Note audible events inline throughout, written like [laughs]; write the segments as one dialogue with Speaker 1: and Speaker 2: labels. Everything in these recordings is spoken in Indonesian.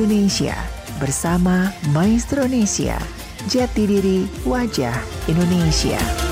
Speaker 1: Indonesia bersama Maestro Indonesia. Jati diri wajah Indonesia.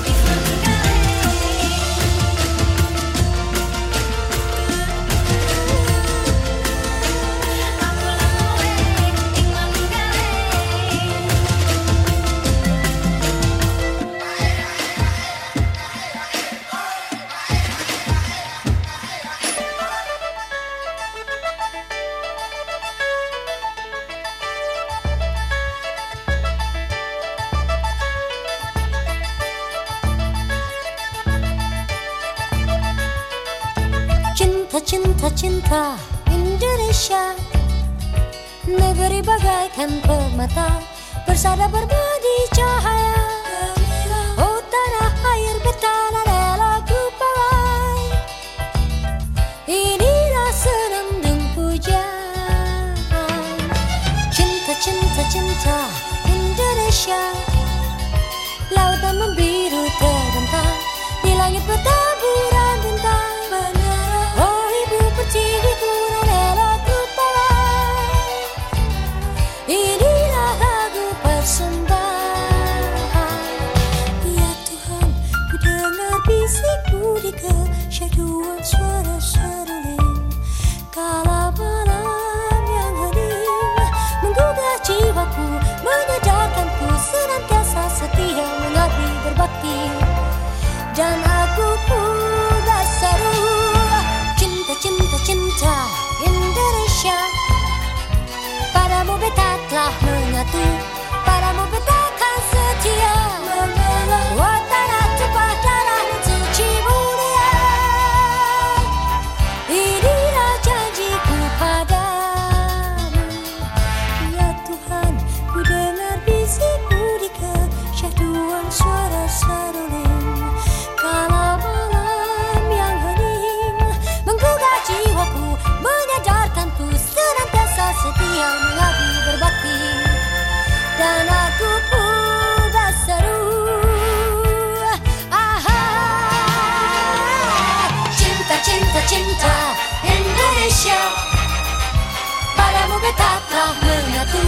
Speaker 2: tatrar menga tu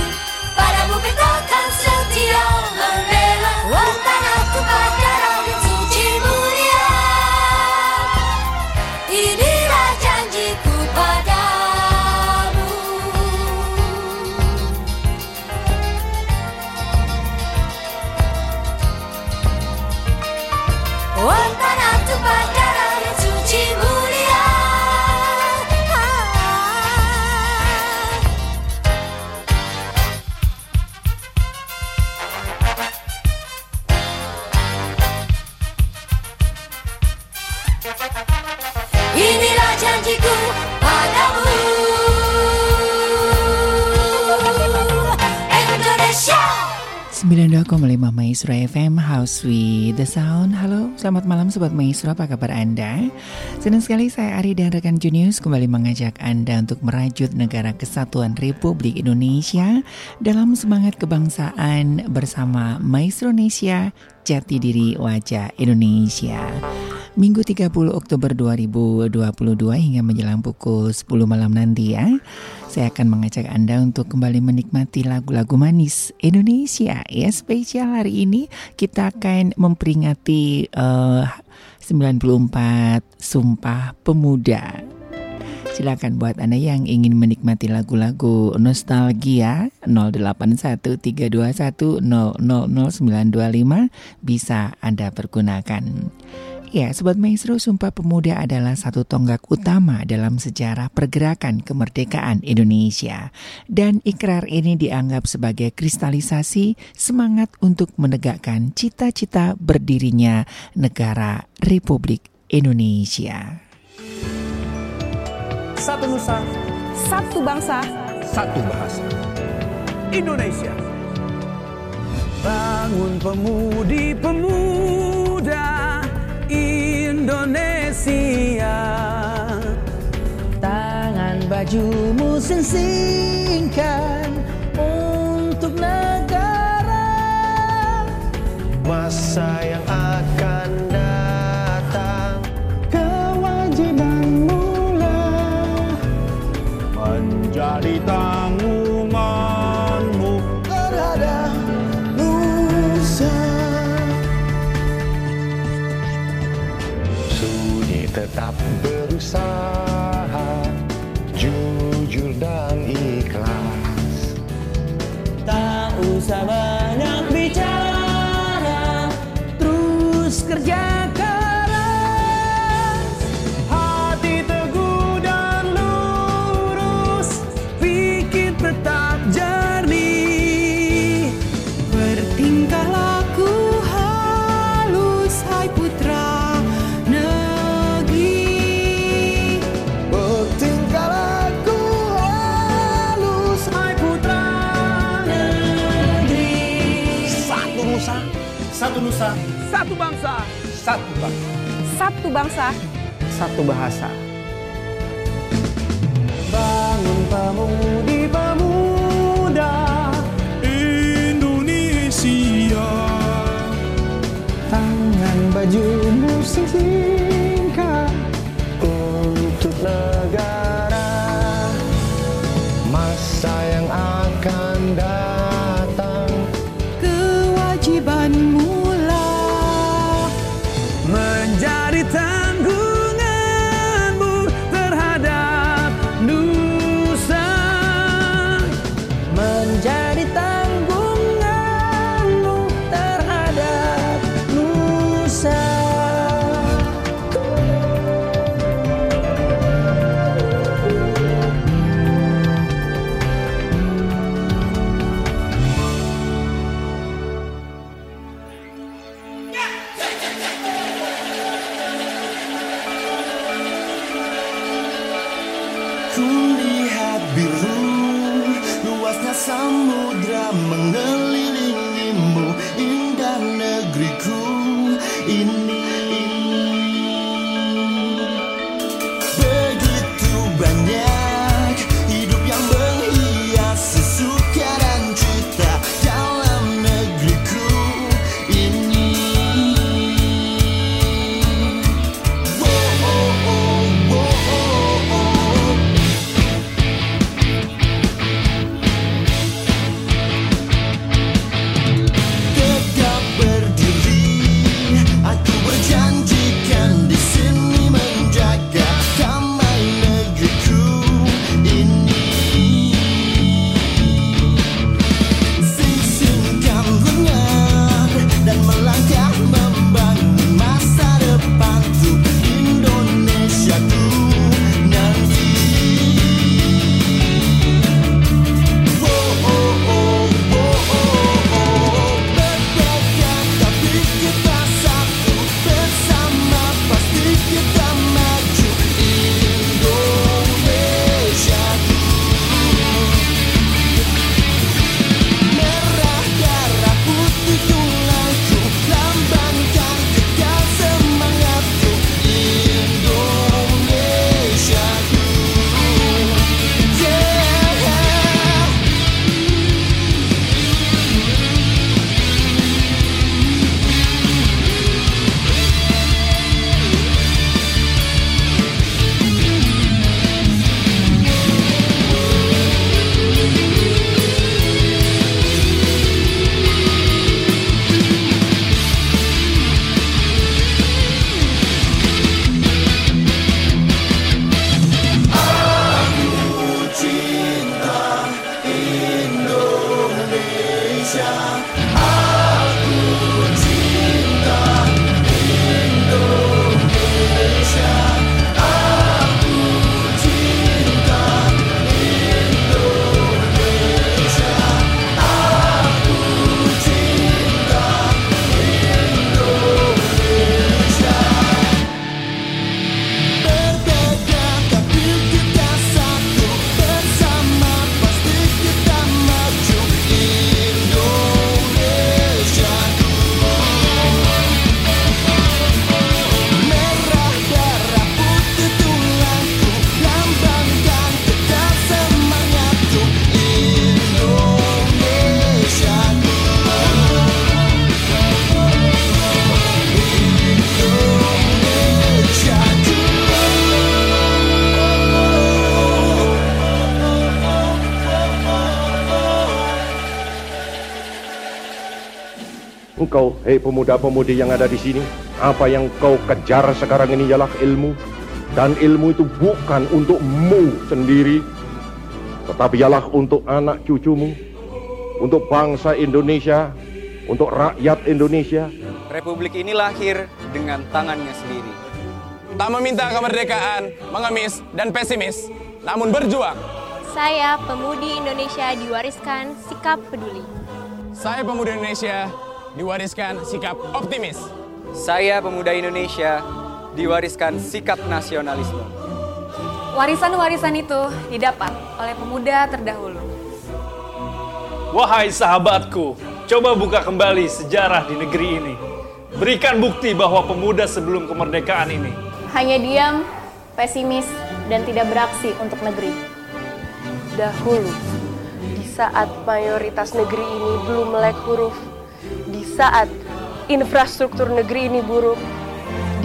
Speaker 2: Para mu beto kan setiau menela
Speaker 3: Wong tanah tu 92,5 Maestro FM House with the Sound Halo, selamat malam Sobat Maestro, apa kabar Anda? Senang sekali saya Ari dan rekan Junius kembali mengajak Anda untuk merajut negara kesatuan Republik Indonesia dalam semangat kebangsaan bersama Maestro Indonesia, jati diri wajah Indonesia. Minggu 30 Oktober 2022 hingga menjelang pukul 10 malam nanti ya. Saya akan mengajak Anda untuk kembali menikmati lagu-lagu manis Indonesia. Ya, spesial hari ini kita akan memperingati uh, 94 Sumpah Pemuda. Silakan buat Anda yang ingin menikmati lagu-lagu nostalgia 081321000925 bisa Anda pergunakan. Ya, Sobat Maestro, Sumpah Pemuda adalah satu tonggak utama dalam sejarah pergerakan kemerdekaan Indonesia. Dan ikrar ini dianggap sebagai kristalisasi semangat untuk menegakkan cita-cita berdirinya negara Republik Indonesia.
Speaker 4: Satu Nusa,
Speaker 5: Satu bangsa,
Speaker 4: satu bahasa. Indonesia. Bangun pemudi-pemuda Indonesia.
Speaker 6: Tangan bajumu sensingkan untuk negara.
Speaker 7: Masa yang akan datang. Kewajibanmu lah. Menjadi tanggunganmu tetap berusaha jujur dan ikhlas.
Speaker 6: Tak usah banyak bicara Terus kerja
Speaker 7: Satu Nusa,
Speaker 4: satu bangsa, satu bangsa.
Speaker 5: Satu bangsa,
Speaker 4: Satu bahasa.
Speaker 6: Bangun pemudi-pemuda
Speaker 7: Indonesia.
Speaker 6: Tangan bajumu singkirkan
Speaker 8: Hei pemuda-pemudi yang ada di sini, apa yang kau kejar sekarang ini ialah ilmu. Dan ilmu itu bukan untukmu sendiri, tetapi ialah untuk anak cucumu, untuk bangsa Indonesia, untuk rakyat Indonesia.
Speaker 9: Republik ini lahir dengan tangannya sendiri.
Speaker 10: Tak meminta kemerdekaan, mengemis, dan pesimis, namun berjuang.
Speaker 11: Saya pemudi Indonesia diwariskan sikap peduli.
Speaker 10: Saya pemuda Indonesia diwariskan sikap optimis.
Speaker 9: Saya pemuda Indonesia diwariskan sikap nasionalisme.
Speaker 12: Warisan-warisan itu didapat oleh pemuda terdahulu.
Speaker 13: Wahai sahabatku, coba buka kembali sejarah di negeri ini. Berikan bukti bahwa pemuda sebelum kemerdekaan ini
Speaker 12: Hanya diam, pesimis, dan tidak beraksi untuk negeri.
Speaker 14: Dahulu, di saat mayoritas negeri ini belum melek huruf, saat infrastruktur negeri ini buruk,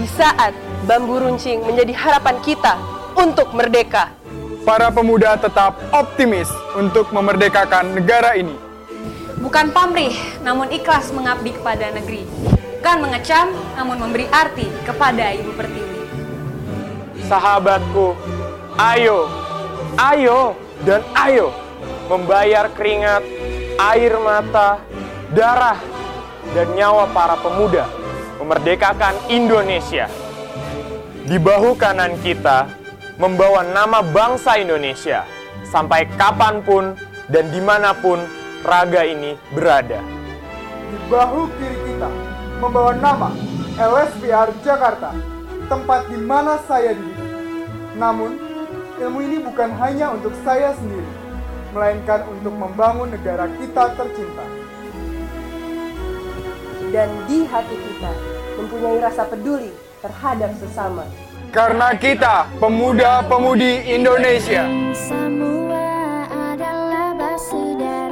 Speaker 14: di saat bambu runcing menjadi harapan kita untuk merdeka.
Speaker 15: Para pemuda tetap optimis untuk memerdekakan negara ini.
Speaker 12: Bukan pamrih, namun ikhlas mengabdi kepada negeri. Bukan mengecam, namun memberi arti kepada Ibu Pertiwi.
Speaker 15: Sahabatku, ayo, ayo, dan ayo membayar keringat, air mata, darah, dan nyawa para pemuda memerdekakan Indonesia. Di bahu kanan kita membawa nama bangsa Indonesia sampai kapan pun dan di mana pun raga ini berada.
Speaker 16: Di bahu kiri kita membawa nama LSPR Jakarta, tempat di mana saya dididik. Namun, ilmu ini bukan hanya untuk saya sendiri, melainkan untuk membangun negara kita tercinta.
Speaker 14: Dan di hati kita mempunyai rasa peduli terhadap sesama.
Speaker 15: Karena kita pemuda-pemudi Indonesia.
Speaker 2: Semua adalah bersaudara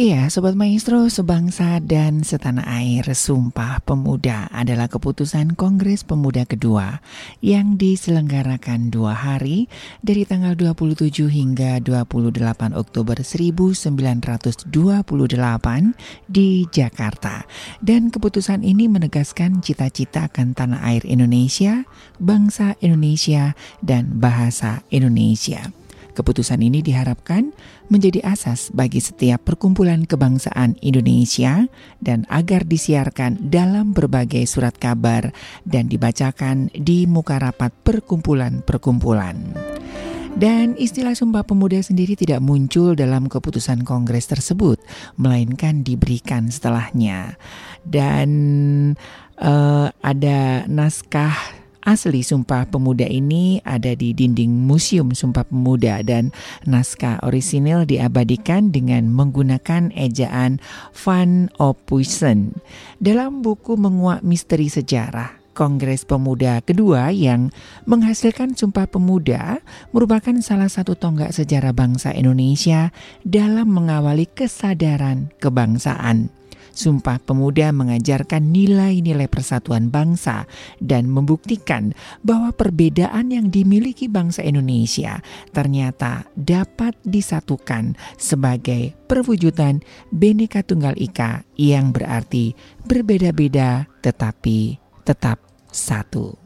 Speaker 3: Iya, Sobat Maestro, sebangsa dan setanah air, Sumpah Pemuda adalah keputusan Kongres Pemuda kedua yang diselenggarakan dua hari dari tanggal 27 hingga 28 Oktober 1928 di Jakarta. Dan keputusan ini menegaskan cita-cita akan tanah air Indonesia, bangsa Indonesia, dan bahasa Indonesia. Keputusan ini diharapkan menjadi asas bagi setiap perkumpulan kebangsaan Indonesia dan agar disiarkan dalam berbagai surat kabar dan dibacakan di muka rapat perkumpulan-perkumpulan. Dan istilah Sumpah Pemuda sendiri tidak muncul dalam keputusan Kongres tersebut, melainkan diberikan setelahnya. Dan eh, ada naskah asli Sumpah Pemuda ini ada di dinding Museum Sumpah Pemuda dan naskah orisinil diabadikan dengan menggunakan ejaan Van Ophuisen. Dalam buku menguak misteri sejarah, Kongres Pemuda kedua yang menghasilkan Sumpah Pemuda merupakan salah satu tonggak sejarah bangsa Indonesia dalam mengawali kesadaran kebangsaan. Sumpah Pemuda mengajarkan nilai-nilai persatuan bangsa dan membuktikan bahwa perbedaan yang dimiliki bangsa Indonesia ternyata dapat disatukan sebagai perwujudan Bhinneka Tunggal Ika yang berarti berbeda-beda tetapi tetap satu.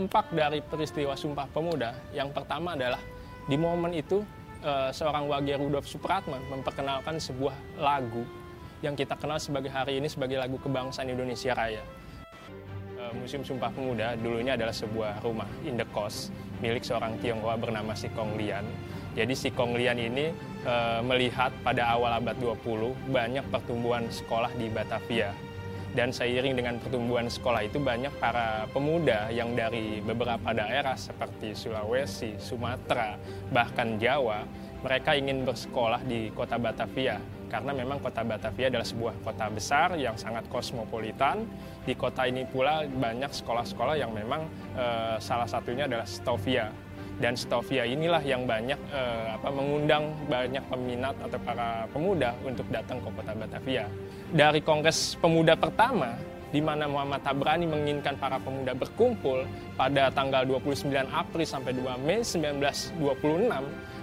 Speaker 17: Dampak dari peristiwa Sumpah Pemuda yang pertama adalah di momen itu eh, seorang Wage Rudolf Supratman memperkenalkan sebuah lagu yang kita kenal sebagai hari ini sebagai lagu kebangsaan Indonesia Raya. Eh, Museum Sumpah Pemuda dulunya adalah sebuah rumah indekos milik seorang Tionghoa bernama Si Kong Lian. Jadi Si Kong Lian ini eh, melihat pada awal abad 20 banyak pertumbuhan sekolah di Batavia. Dan seiring dengan pertumbuhan sekolah itu banyak para pemuda yang dari beberapa daerah seperti Sulawesi, Sumatera, bahkan Jawa, mereka ingin bersekolah di kota Batavia karena memang kota Batavia adalah sebuah kota besar yang sangat kosmopolitan. Di kota ini pula banyak sekolah-sekolah yang memang eh, salah satunya adalah Stovia. Dan Stovia inilah yang banyak eh, apa, mengundang banyak peminat atau para pemuda untuk datang ke kota Batavia. Dari Kongres Pemuda pertama, di mana Muhammad Tabrani menginginkan para pemuda berkumpul pada tanggal 29 April sampai 2 Mei 1926,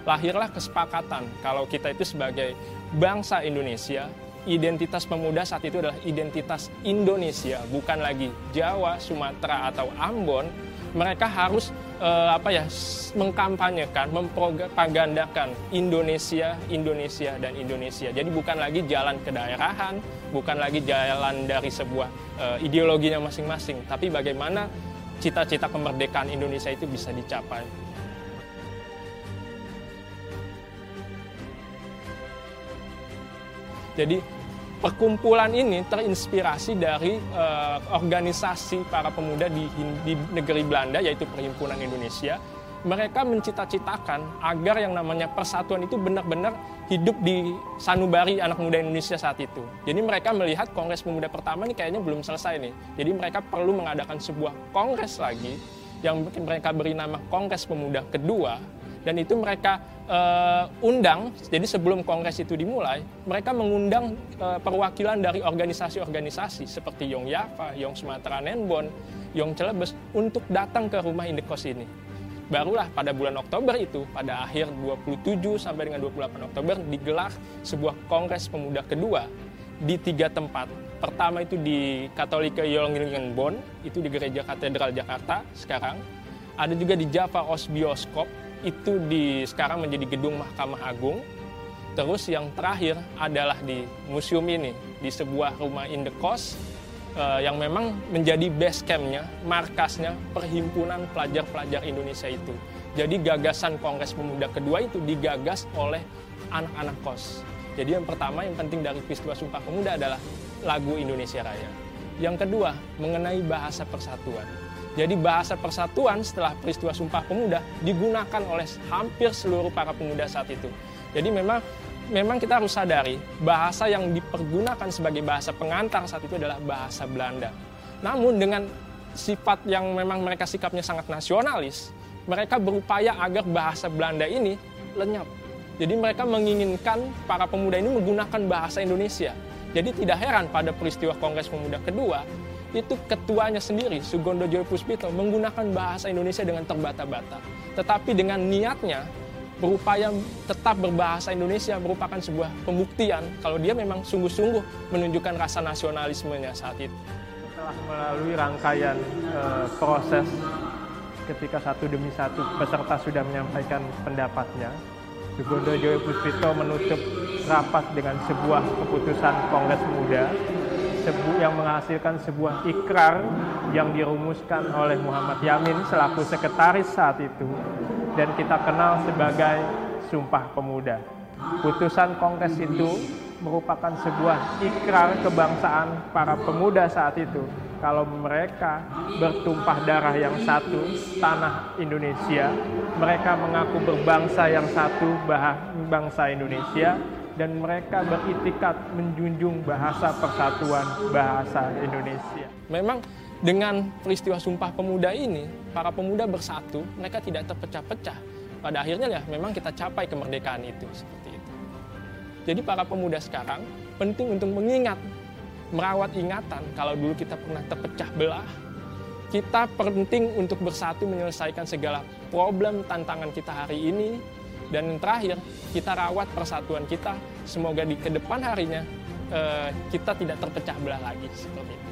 Speaker 17: lahirlah kesepakatan kalau kita itu sebagai bangsa Indonesia, identitas pemuda saat itu adalah identitas Indonesia, bukan lagi Jawa, Sumatera atau Ambon. Mereka harus eh, apa ya mengkampanyekan, mempropagandakan Indonesia, Indonesia dan Indonesia. Jadi bukan lagi jalan kedaerahan, bukan lagi jalan dari sebuah eh, ideologinya masing-masing, tapi bagaimana cita-cita kemerdekaan Indonesia itu bisa dicapai. Jadi perkumpulan ini terinspirasi dari uh, organisasi para pemuda di, di negeri Belanda yaitu Perhimpunan Indonesia. Mereka mencita-citakan agar yang namanya persatuan itu benar-benar hidup di sanubari anak muda Indonesia saat itu. Jadi mereka melihat kongres pemuda pertama ini kayaknya belum selesai nih. Jadi mereka perlu mengadakan sebuah kongres lagi yang mereka beri nama Kongres Pemuda kedua dan itu mereka uh, undang jadi sebelum kongres itu dimulai mereka mengundang uh, perwakilan dari organisasi-organisasi seperti Yong Yava, Yong Sumatera Nenbon, Yong Celebes untuk datang ke rumah Indekos ini. Barulah pada bulan Oktober itu, pada akhir 27 sampai dengan 28 Oktober digelar sebuah kongres pemuda kedua di tiga tempat. Pertama itu di Katolika Yolngingenbon, itu di Gereja Katedral Jakarta sekarang. Ada juga di Java Os Bioskop, itu di sekarang menjadi gedung Mahkamah Agung. Terus yang terakhir adalah di museum ini, di sebuah rumah indekos eh, yang memang menjadi base campnya, markasnya perhimpunan pelajar-pelajar Indonesia itu. Jadi gagasan Kongres Pemuda kedua itu digagas oleh anak-anak kos. Jadi yang pertama yang penting dari peristiwa Sumpah Pemuda adalah lagu Indonesia Raya. Yang kedua mengenai bahasa persatuan. Jadi bahasa persatuan setelah peristiwa Sumpah Pemuda digunakan oleh hampir seluruh para pemuda saat itu. Jadi memang memang kita harus sadari bahasa yang dipergunakan sebagai bahasa pengantar saat itu adalah bahasa Belanda. Namun dengan sifat yang memang mereka sikapnya sangat nasionalis, mereka berupaya agar bahasa Belanda ini lenyap. Jadi mereka menginginkan para pemuda ini menggunakan bahasa Indonesia. Jadi tidak heran pada peristiwa Kongres Pemuda kedua, itu ketuanya sendiri, Sugondo Joyo Puspito, menggunakan bahasa Indonesia dengan terbata-bata. Tetapi dengan niatnya, berupaya tetap berbahasa Indonesia merupakan sebuah pembuktian kalau dia memang sungguh-sungguh menunjukkan rasa nasionalismenya saat itu.
Speaker 18: Setelah melalui rangkaian e, proses ketika satu demi satu peserta sudah menyampaikan pendapatnya, Sugondo Joyo Puspito menutup rapat dengan sebuah keputusan Kongres Muda yang menghasilkan sebuah ikrar yang dirumuskan oleh Muhammad Yamin selaku sekretaris saat itu dan kita kenal sebagai Sumpah Pemuda. Putusan Kongres itu merupakan sebuah ikrar kebangsaan para pemuda saat itu kalau mereka bertumpah darah yang satu, tanah Indonesia, mereka mengaku berbangsa yang satu, bangsa Indonesia, dan mereka beritikat menjunjung bahasa persatuan bahasa Indonesia.
Speaker 17: Memang dengan peristiwa Sumpah Pemuda ini, para pemuda bersatu, mereka tidak terpecah-pecah. Pada akhirnya ya memang kita capai kemerdekaan itu seperti itu. Jadi para pemuda sekarang penting untuk mengingat merawat ingatan kalau dulu kita pernah terpecah belah. Kita penting untuk bersatu menyelesaikan segala problem tantangan kita hari ini. Dan yang terakhir, kita rawat persatuan kita. Semoga di ke depan harinya eh, kita tidak terpecah belah lagi seperti itu.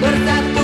Speaker 3: Corta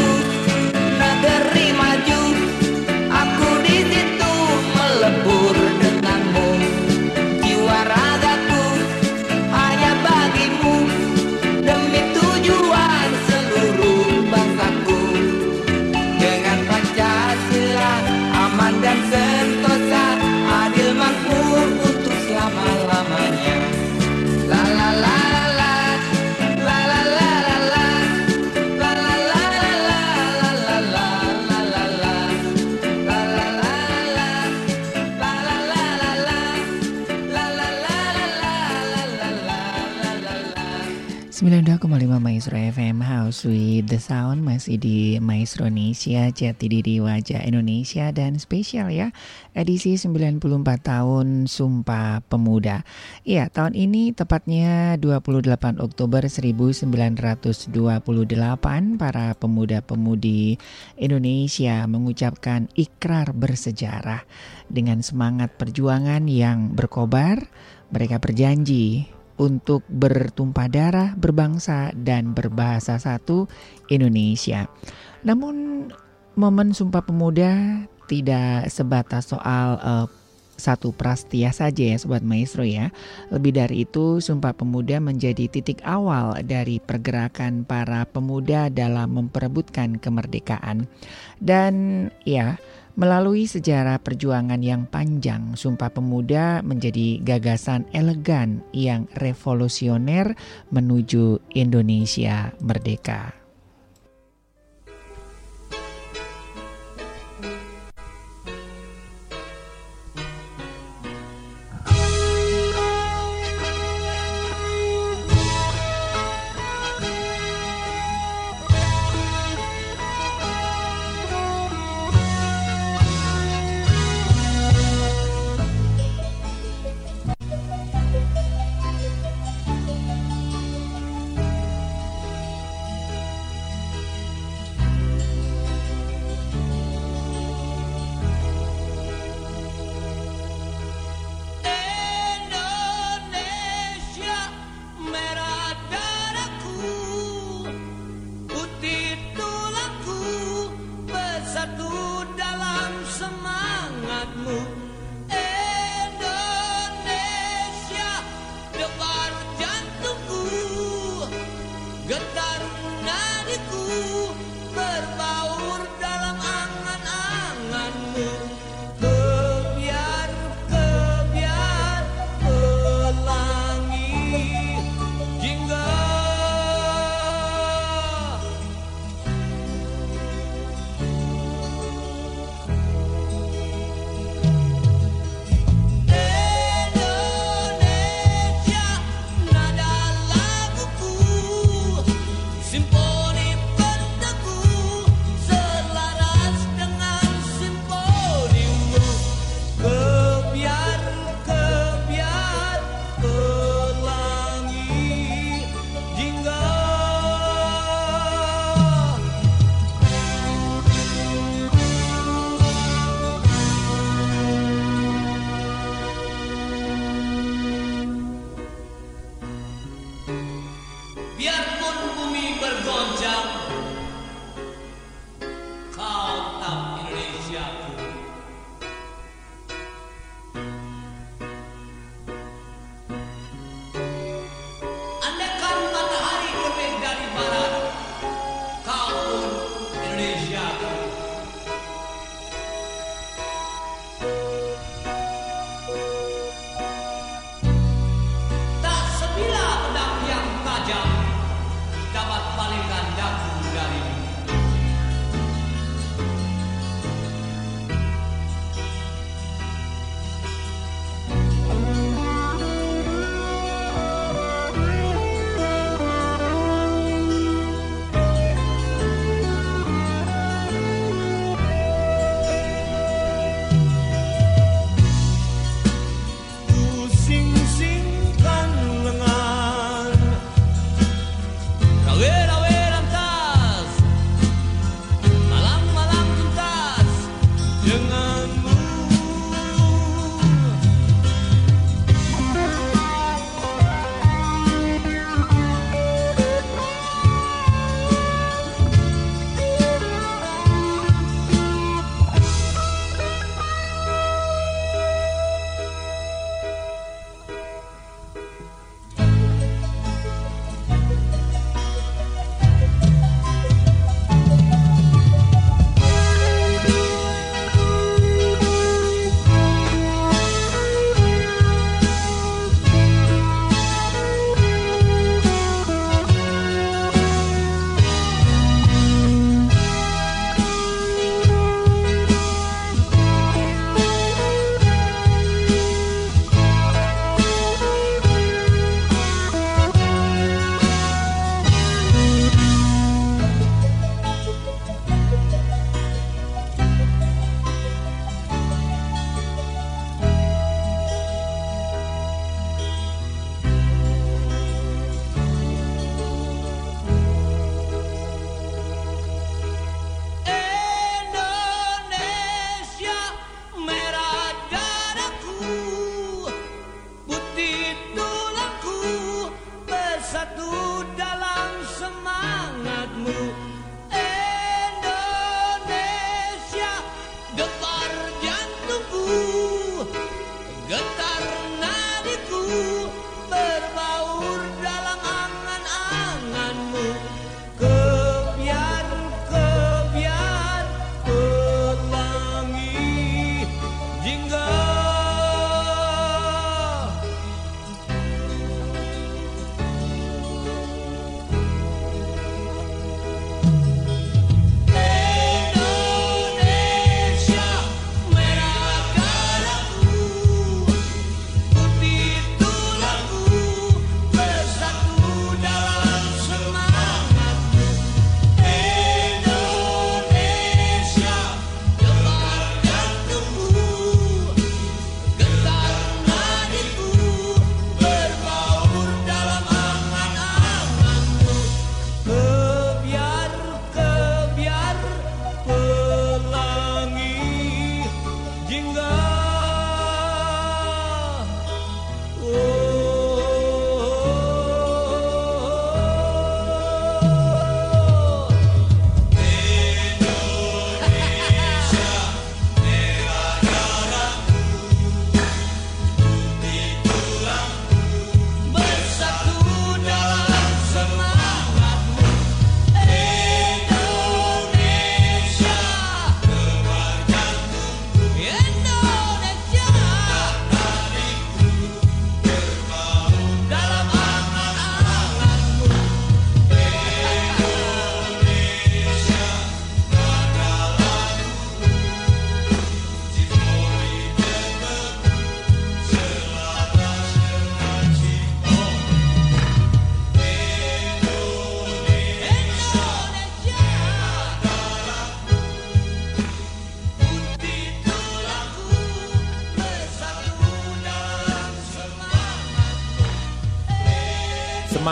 Speaker 3: With the Sound masih di Maestro Indonesia Jati Diri Wajah Indonesia dan spesial ya edisi 94 tahun Sumpah Pemuda. Iya, tahun ini tepatnya 28 Oktober 1928 para pemuda-pemudi Indonesia mengucapkan ikrar bersejarah dengan semangat perjuangan yang berkobar. Mereka berjanji untuk bertumpah darah, berbangsa, dan berbahasa satu Indonesia. Namun, momen Sumpah Pemuda tidak sebatas soal uh, satu prastia saja ya Sobat Maestro ya. Lebih dari itu, Sumpah Pemuda menjadi titik awal dari pergerakan para pemuda dalam memperebutkan kemerdekaan. Dan ya, Melalui sejarah perjuangan yang panjang, Sumpah Pemuda menjadi gagasan elegan yang revolusioner menuju Indonesia merdeka.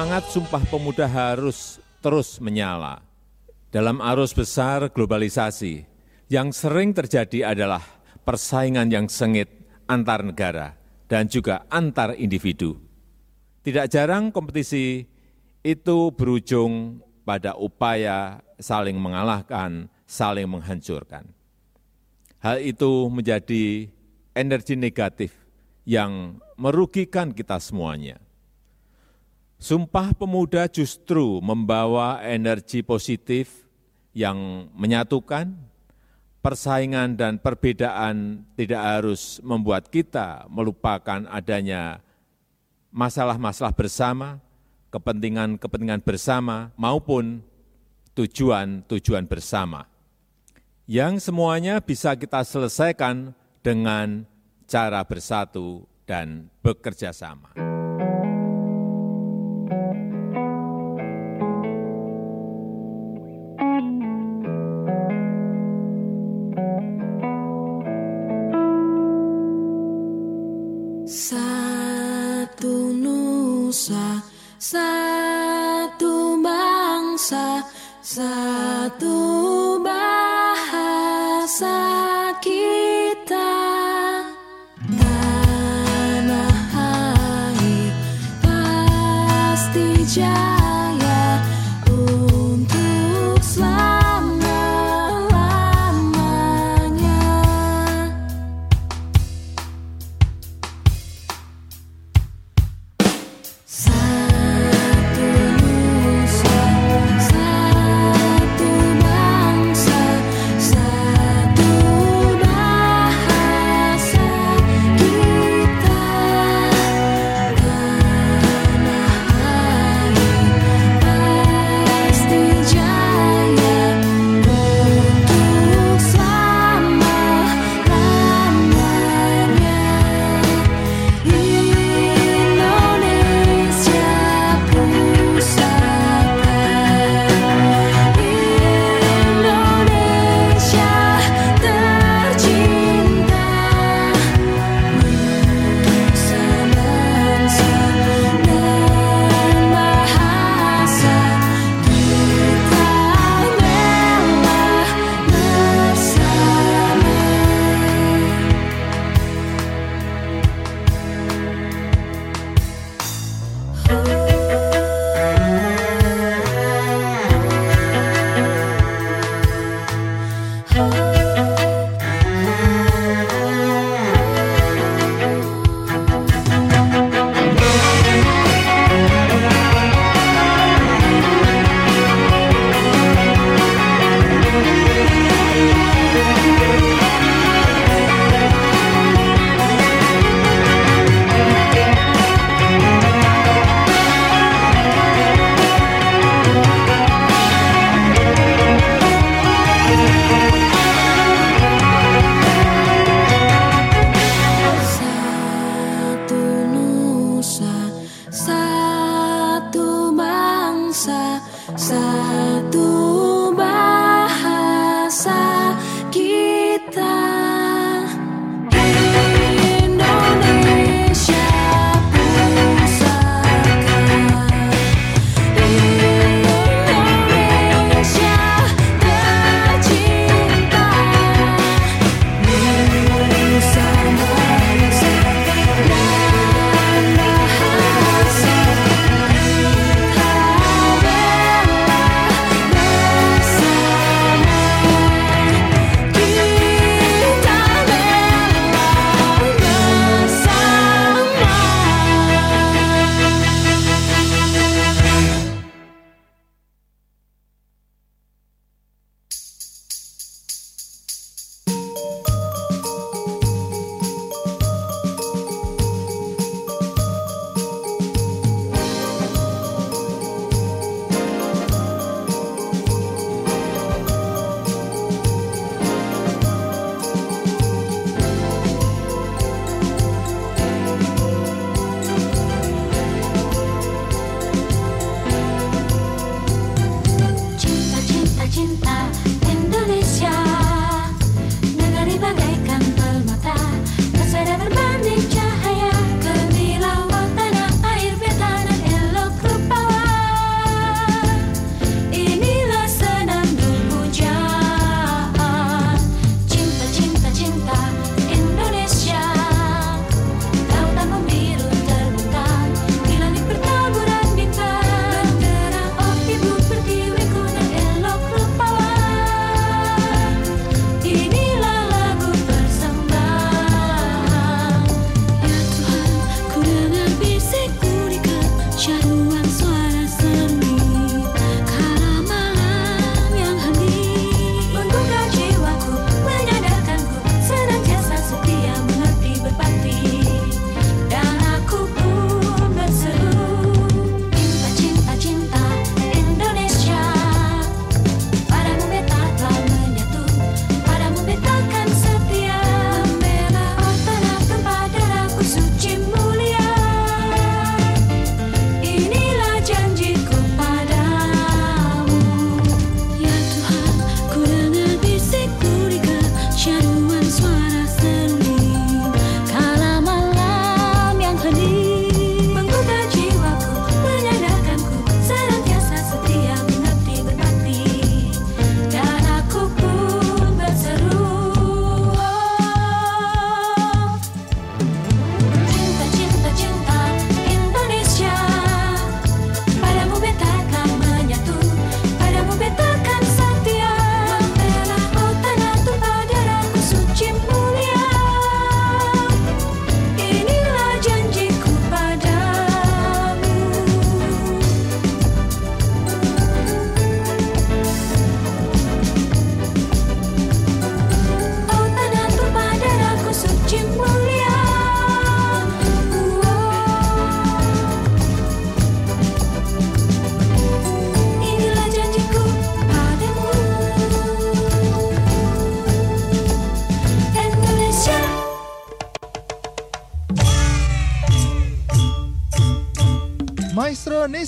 Speaker 19: Semangat Sumpah Pemuda harus terus menyala. Dalam arus besar globalisasi, yang sering terjadi adalah persaingan yang sengit antar negara dan juga antar individu. Tidak jarang kompetisi
Speaker 20: itu berujung pada upaya saling mengalahkan, saling menghancurkan. Hal itu menjadi energi negatif yang merugikan kita semuanya. Sumpah Pemuda justru membawa energi positif yang menyatukan, persaingan dan perbedaan tidak harus membuat kita melupakan adanya masalah-masalah bersama, kepentingan-kepentingan bersama, maupun tujuan-tujuan bersama. Yang semuanya bisa kita selesaikan dengan cara bersatu dan bekerja sama.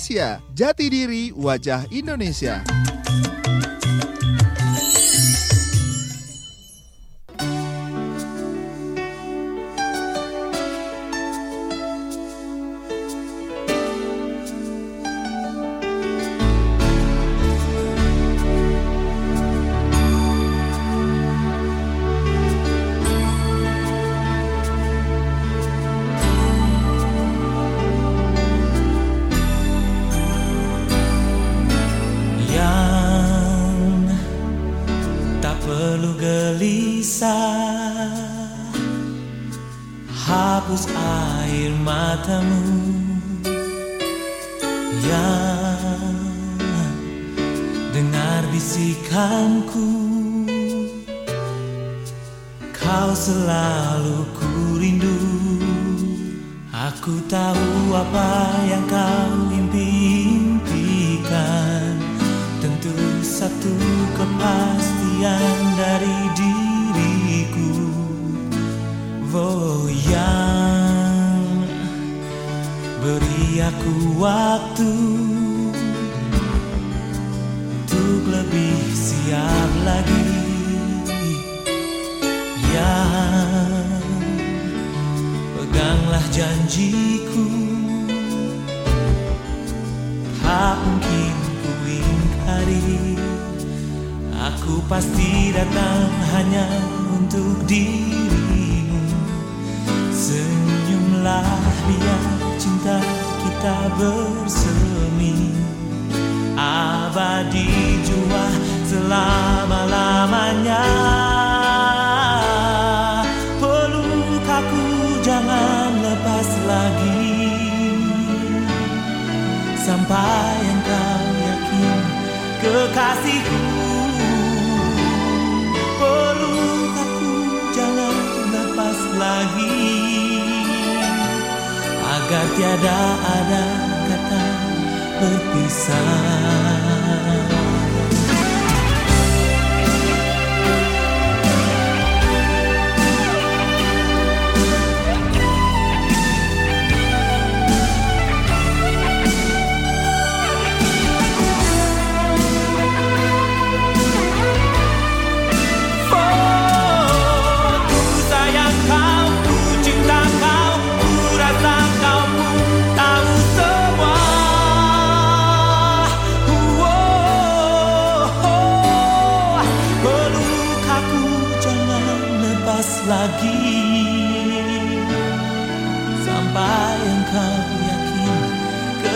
Speaker 2: Indonesia.
Speaker 21: Jati diri wajah Indonesia.
Speaker 22: Gelisah hapus air matamu. Yang dengar bisikanku. Kau selalu ku rindu. Aku tahu apa yang kau impikan tentu satu kepastian dari diriku Oh yang beri aku waktu Untuk lebih siap lagi. Yang peganglah janjiku. Tak mungkin ku ingkari. Aku pasti datang hanya untuk dirimu Senyumlah biar cinta kita bersemi. Abadi jua selama-lamanya. Peluk aku jangan lepas lagi. Sampai engkau yakin kekasihku lagi Agar tiada ada kata berpisah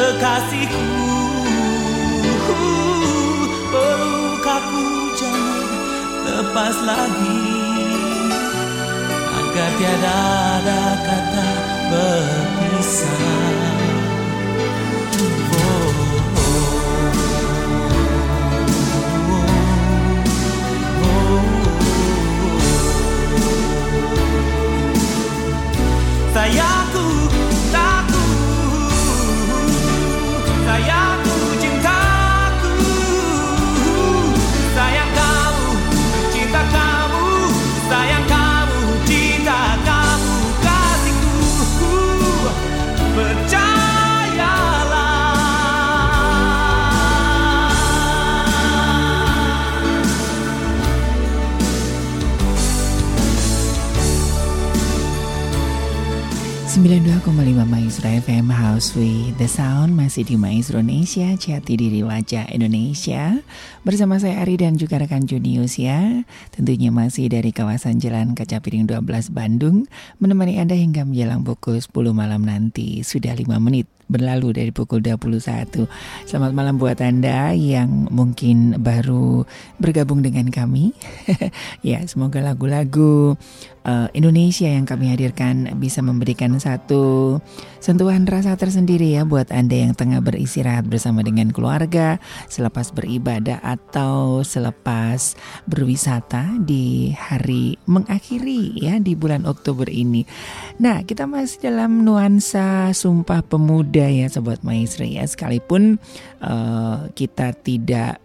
Speaker 22: kekasihku. Peluk aku jangan lepas lagi agar tiada ada kata berpisah. Sayangku,
Speaker 3: 92,5 Maestro FM House with the Sound. Masih di Maestro Indonesia Jati Diri Wajah Indonesia. Bersama saya Ari dan juga rekan Junius ya. Tentunya masih dari kawasan Jalan Kaca Piring 12 Bandung menemani Anda hingga menjelang pukul 10 malam nanti. Sudah 5 menit berlalu dari pukul 21 Selamat malam buat Anda yang mungkin baru bergabung dengan kami. [laughs] Ya semoga lagu-lagu uh, Indonesia yang kami hadirkan bisa memberikan satu sentuhan rasa tersendiri ya buat Anda yang tengah beristirahat bersama dengan keluarga selepas beribadah atau selepas berwisata di hari mengakhiri ya di bulan Oktober ini. Nah, kita masih dalam nuansa Sumpah Pemuda ya sobat maestro ya sekalipun uh, kita tidak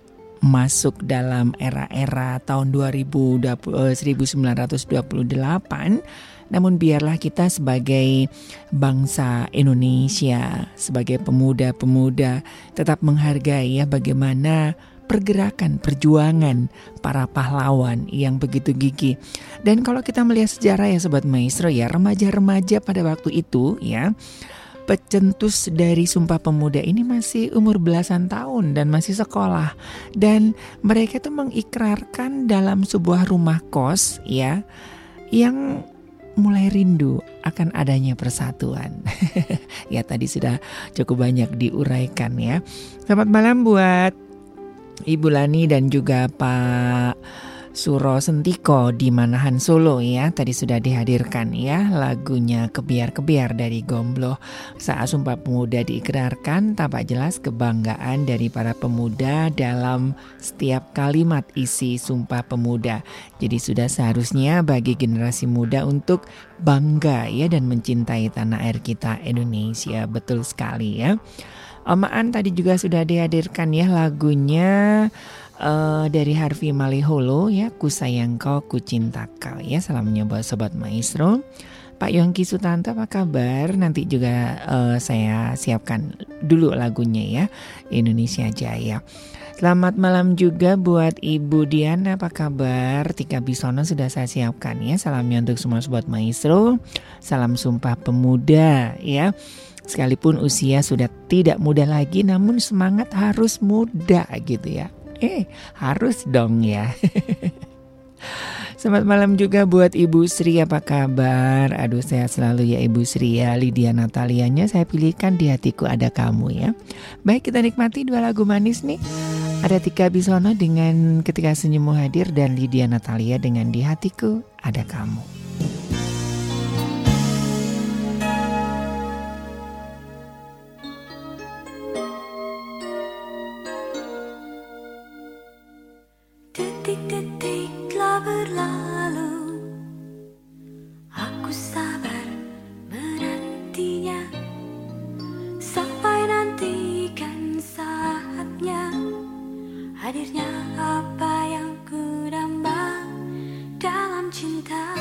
Speaker 3: masuk dalam era-era tahun 2000 eh, 1928 namun biarlah kita sebagai bangsa Indonesia, sebagai pemuda-pemuda tetap menghargai ya bagaimana pergerakan perjuangan para pahlawan yang begitu gigih. Dan kalau kita melihat sejarah ya sobat maestro ya, remaja-remaja pada waktu itu ya pecentus dari Sumpah Pemuda ini masih umur belasan tahun dan masih sekolah dan mereka itu mengikrarkan dalam sebuah rumah kos ya yang mulai rindu akan adanya persatuan. [laughs] ya tadi sudah cukup banyak diuraikan ya. Selamat malam buat Ibu Lani dan juga Pak Suro Sentiko di Manahan Solo ya. Tadi sudah dihadirkan ya lagunya Kebiar-Kebiar dari Gomblo. Saat Sumpah Pemuda diikrarkan tampak jelas kebanggaan dari para pemuda dalam setiap kalimat isi Sumpah Pemuda. Jadi sudah seharusnya bagi generasi muda untuk bangga ya dan mencintai tanah air kita Indonesia. Betul sekali ya. Omaan tadi juga sudah dihadirkan ya lagunya uh, dari Harvey Maliholo ya ku sayang kau ku cinta kau ya salamnya buat sobat maestro. Pak Yongki Sutanto apa kabar? Nanti juga uh, saya siapkan dulu lagunya ya Indonesia Jaya. Selamat malam juga buat Ibu Diana apa kabar? Tika Bisono sudah saya siapkan ya salamnya untuk semua sobat maestro. Salam sumpah pemuda ya Sekalipun usia sudah tidak muda lagi namun semangat harus muda gitu ya. Eh, harus dong ya. Selamat malam juga buat Ibu Sri apa kabar? Aduh sehat selalu ya Ibu Sri ya Lydia Natalianya saya pilihkan di hatiku ada kamu ya Baik kita nikmati dua lagu manis nih Ada Tika Bisono dengan ketika senyummu hadir Dan Lydia Natalia dengan di hatiku ada kamu
Speaker 20: Hadirnya apa yang ku damba dalam cinta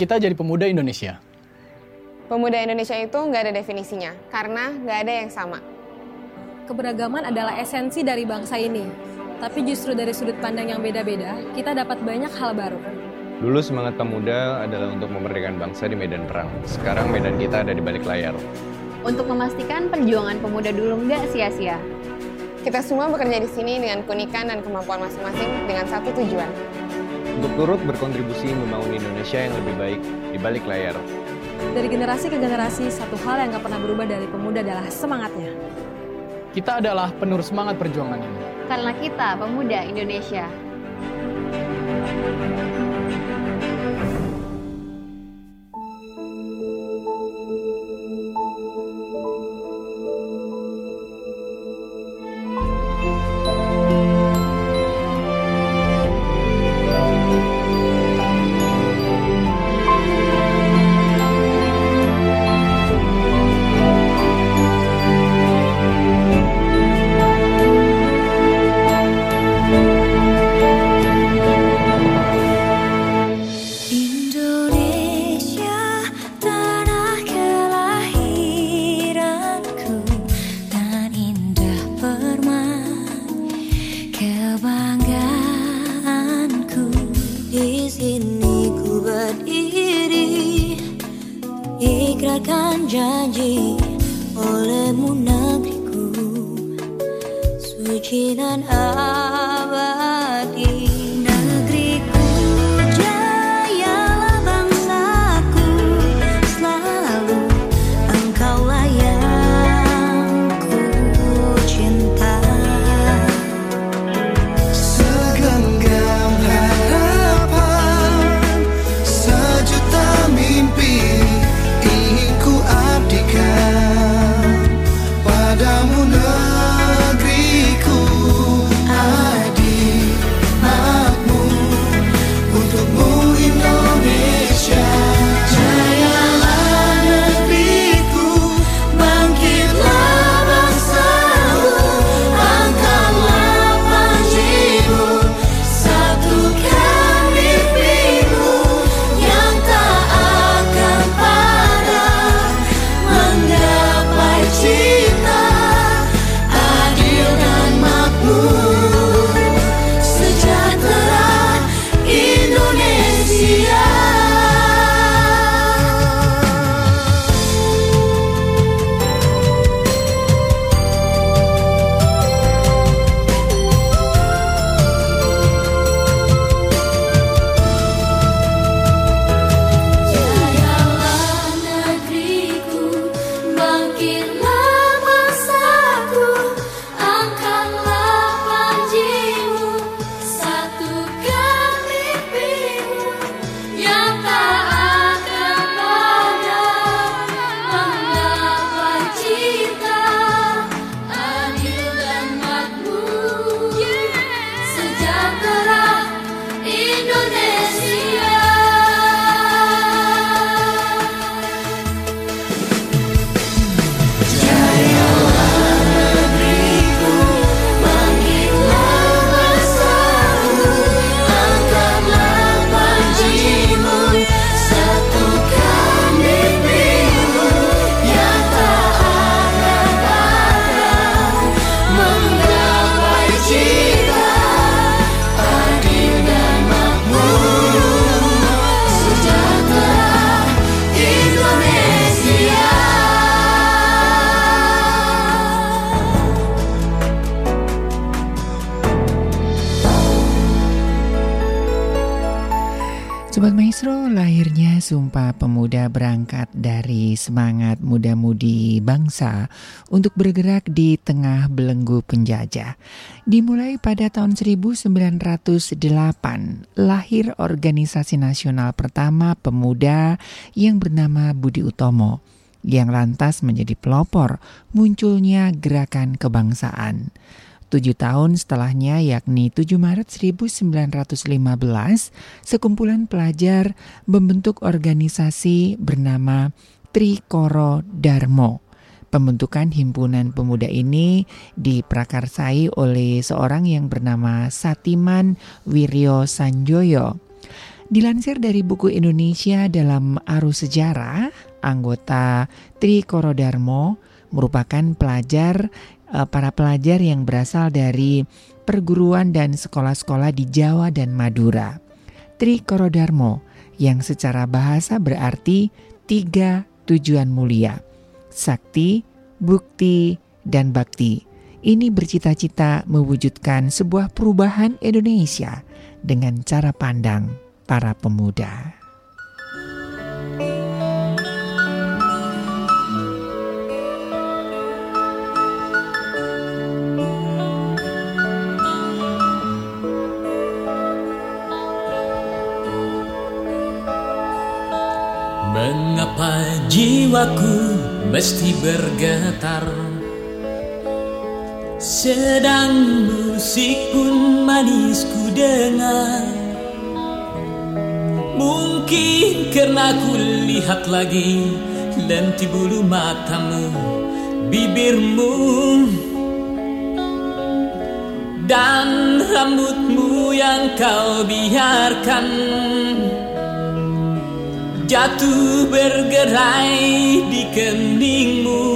Speaker 4: kita jadi pemuda Indonesia?
Speaker 23: Pemuda Indonesia itu nggak ada definisinya, karena nggak ada yang sama.
Speaker 24: Keberagaman adalah esensi dari bangsa ini. Tapi justru dari sudut pandang yang beda-beda, kita dapat banyak hal baru.
Speaker 25: Dulu semangat pemuda adalah untuk memerdekakan bangsa di medan perang. Sekarang medan kita ada di balik layar.
Speaker 26: Untuk memastikan perjuangan pemuda dulu nggak sia-sia.
Speaker 23: Kita semua bekerja di sini dengan keunikan dan kemampuan masing-masing dengan satu tujuan.
Speaker 25: Untuk turut berkontribusi membangun Indonesia yang lebih baik di balik layar.
Speaker 24: Dari generasi ke generasi, satu hal yang gak pernah berubah dari pemuda adalah semangatnya.
Speaker 4: Kita adalah penerus semangat perjuangan ini.
Speaker 26: Karena kita pemuda Indonesia.
Speaker 20: Indonesia
Speaker 3: untuk bergerak di tengah belenggu penjajah. Dimulai pada tahun 1908, lahir organisasi nasional pertama pemuda yang bernama Budi Utomo, yang lantas menjadi pelopor munculnya gerakan kebangsaan. Tujuh tahun setelahnya yakni 7 Maret 1915, sekumpulan pelajar membentuk organisasi bernama Trikoro Darmo. Pembentukan himpunan pemuda ini diprakarsai oleh seorang yang bernama Satiman Wiryo Sanjoyo. Dilansir dari buku Indonesia dalam Arus Sejarah, anggota Tri Korodarmo merupakan pelajar eh, para pelajar yang berasal dari perguruan dan sekolah-sekolah di Jawa dan Madura. Tri Korodarmo yang secara bahasa berarti tiga tujuan mulia. Sakti, bukti, dan bakti. Ini bercita-cita mewujudkan sebuah perubahan Indonesia dengan cara pandang para pemuda.
Speaker 27: Mengapa jiwaku mesti bergetar. Sedang musik pun manis ku dengar. Mungkin karena ku lihat lagi Lenti bulu matamu Bibirmu. Dan rambutmu yang kau biarkan jatuh bergerai di keningmu.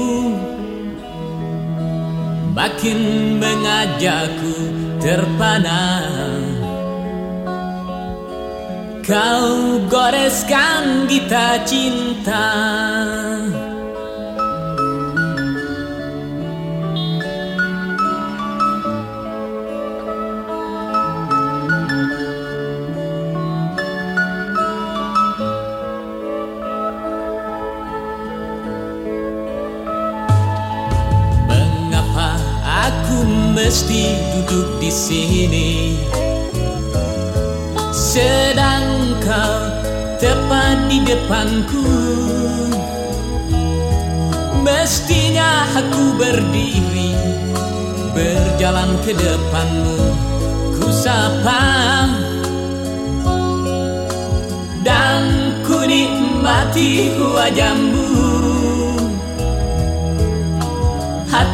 Speaker 27: Makin mengajakku terpana. Kau goreskan kita cinta mesti duduk di sini. Sedang kau tepat di depanku. Mestinya aku berdiri Berjalan ke depanmu. Ku sapa Dan ku nikmati wajahmu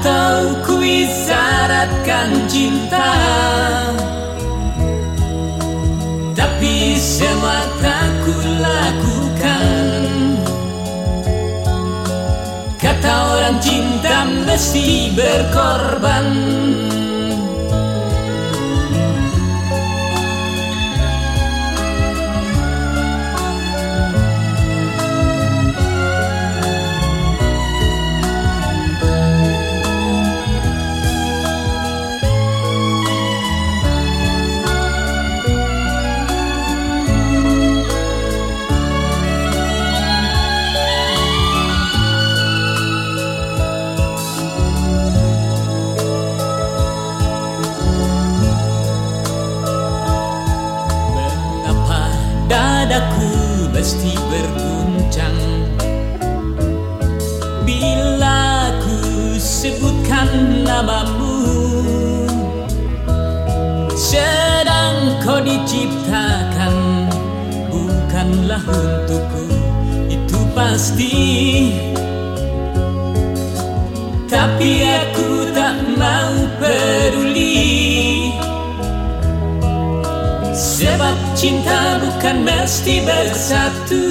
Speaker 27: atau ku isyaratkan cinta. Tapi semua tak ku lakukan. Kata orang cinta mesti berkorban berguncang. Bila ku sebutkan namamu Sedang kau diciptakan Bukanlah untukku Itu pasti. Tapi aku tak mau peduli. Sebab cinta bukan mesti bersatu.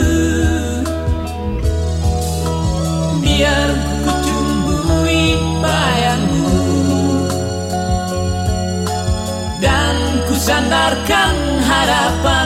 Speaker 27: Biar ku tumbuhi bayangmu. Dan ku sandarkan harapanku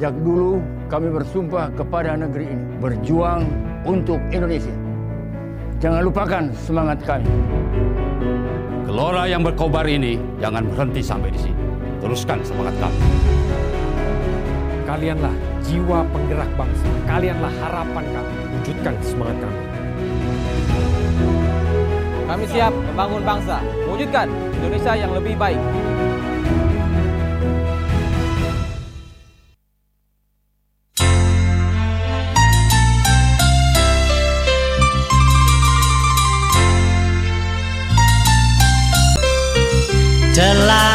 Speaker 28: Sejak dulu kami bersumpah kepada negeri ini berjuang untuk Indonesia. Jangan lupakan semangat kami.
Speaker 29: Gelora yang berkobar ini jangan berhenti sampai di sini. Teruskan semangat kami.
Speaker 30: Kalianlah jiwa penggerak bangsa. Kalianlah harapan kami. Wujudkan semangat kami.
Speaker 31: Kami siap membangun bangsa, mewujudkan Indonesia yang lebih baik.
Speaker 32: Telah lama,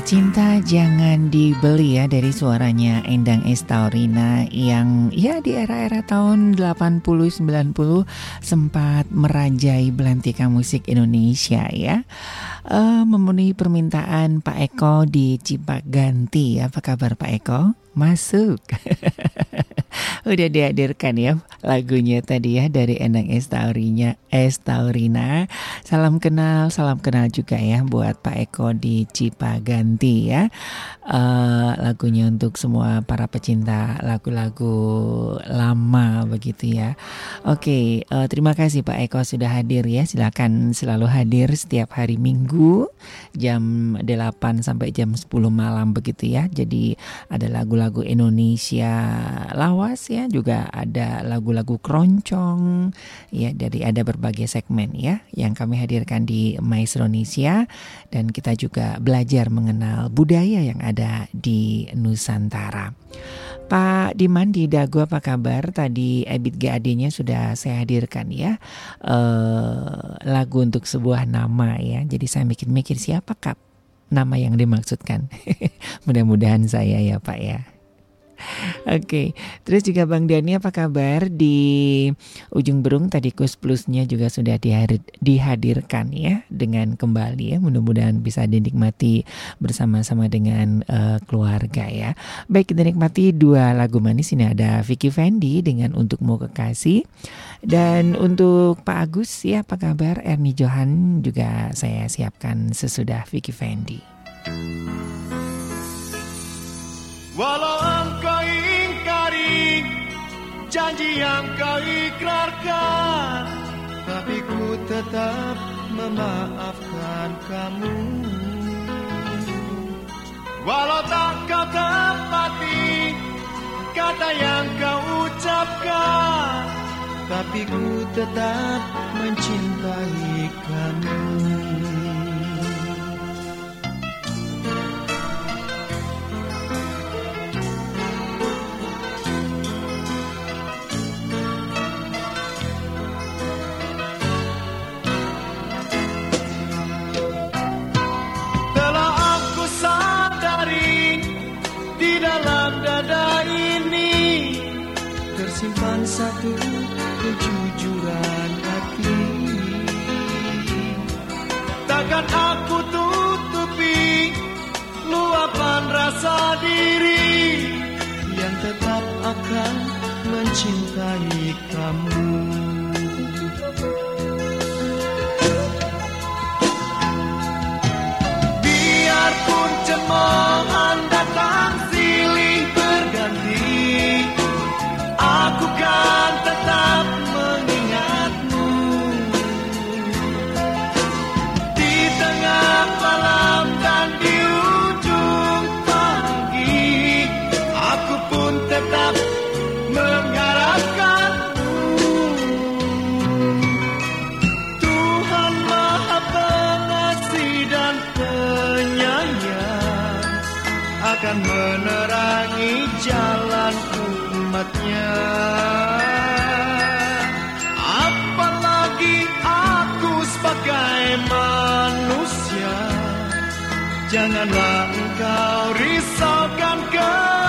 Speaker 33: cinta jangan dibeli
Speaker 3: ya dari suaranya Endang Estaurina yang ya di era-era tahun 80-90 sempat merajai belantika musik Indonesia ya uh, memenuhi permintaan Pak Eko di Cipaganti. Apa kabar Pak Eko? Masuk. [laughs] Udah dihadirkan ya lagunya tadi ya dari Endang Estaurinya Estaurina. Salam kenal, salam kenal juga ya buat Pak Eko di Cipaganti ya. Uh, lagunya untuk semua para pecinta lagu-lagu lama begitu ya. Oke, okay, uh, terima kasih Pak Eko sudah hadir ya. Silakan selalu hadir setiap hari Minggu Minggu jam 8 sampai jam 10 malam begitu ya. Jadi ada lagu-lagu Indonesia lawas ya, juga ada lagu-lagu keroncong ya dari ada berbagai segmen ya yang kami hadirkan di Maestronesia dan kita juga belajar mengenal budaya yang ada di Nusantara. Pak Diman di Dago apa kabar? Tadi Ebit GAD-nya sudah saya hadirkan ya eh, lagu untuk sebuah nama ya. Jadi saya mikir-mikir siapa kap nama yang dimaksudkan. [laughs] Mudah-mudahan saya ya Pak ya. [laughs] Oke, terus juga Bang Dani apa kabar? Di ujung berung tadi Kus Plusnya juga sudah dihadir, dihadirkan ya dengan kembali ya. Mudah-mudahan bisa dinikmati bersama-sama dengan uh, keluarga ya. Baik kita nikmati dua lagu manis. Ini ada Vicky Fendi dengan Untukmu Kekasih. Dan untuk Pak Agus ya apa kabar? Erni Johan juga saya siapkan sesudah Vicky Fendi.
Speaker 6: Walau janji yang kau ikrarkan. Tapi ku tetap memaafkan kamu. Walau tak kau tepati kata yang kau ucapkan. Tapi ku tetap mencintai kamu tersimpan satu kejujuran hati. Takkan aku tutupi luapan rasa diri yang tetap akan mencintai kamu. Biarpun cemoohan akan menerangi jalan umatnya. Apalagi aku sebagai manusia, janganlah engkau risaukan kekasih.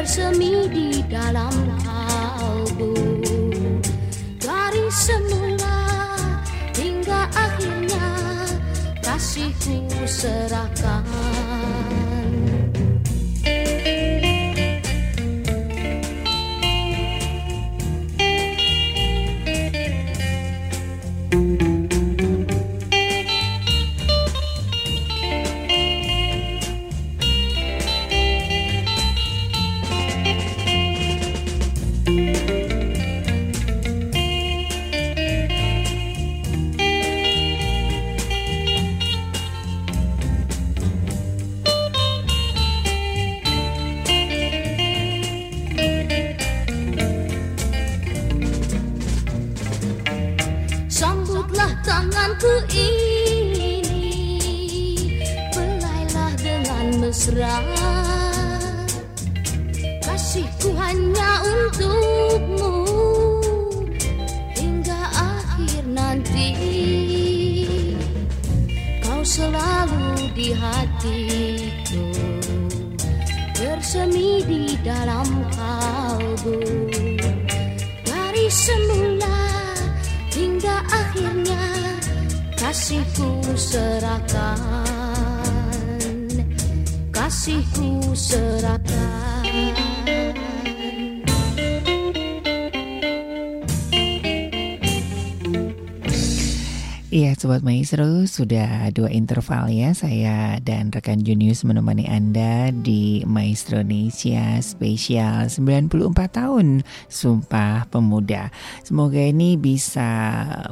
Speaker 34: Bersemi di dalam kalbu. Dari semula hingga akhirnya Kasihku serahkan
Speaker 3: Sobat Maestro sudah dua interval ya Saya dan rekan Junius menemani Anda di Maestro Indonesia spesial 94 tahun Sumpah Pemuda. Semoga ini bisa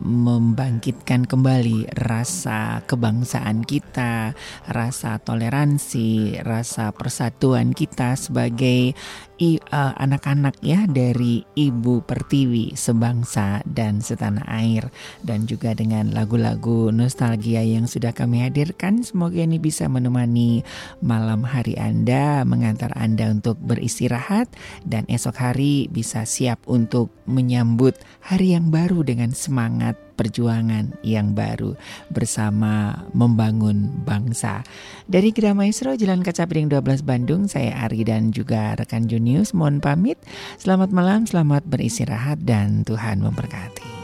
Speaker 3: membangkitkan kembali rasa kebangsaan kita Rasa toleransi, rasa persatuan kita sebagai eh, anak-anak ya dari Ibu Pertiwi sebangsa dan setanah air. Dan juga dengan lagu-lagu nostalgia yang sudah kami hadirkan. Semoga ini bisa menemani malam hari Anda mengantar Anda untuk beristirahat. Dan esok hari bisa siap untuk menyambut hari yang baru dengan semangat perjuangan yang baru bersama membangun bangsa. Dari Gera Maestro Jalan Kaca Piring 12 Bandung, saya Ari dan juga rekan Junius mohon pamit. Selamat malam, selamat beristirahat dan Tuhan memberkati.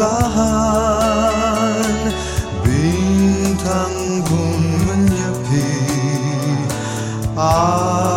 Speaker 6: Perlahan Bintang pun menyepi Awan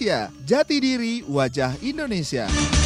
Speaker 35: Maestro Nesia, jati diri wajah Indonesia.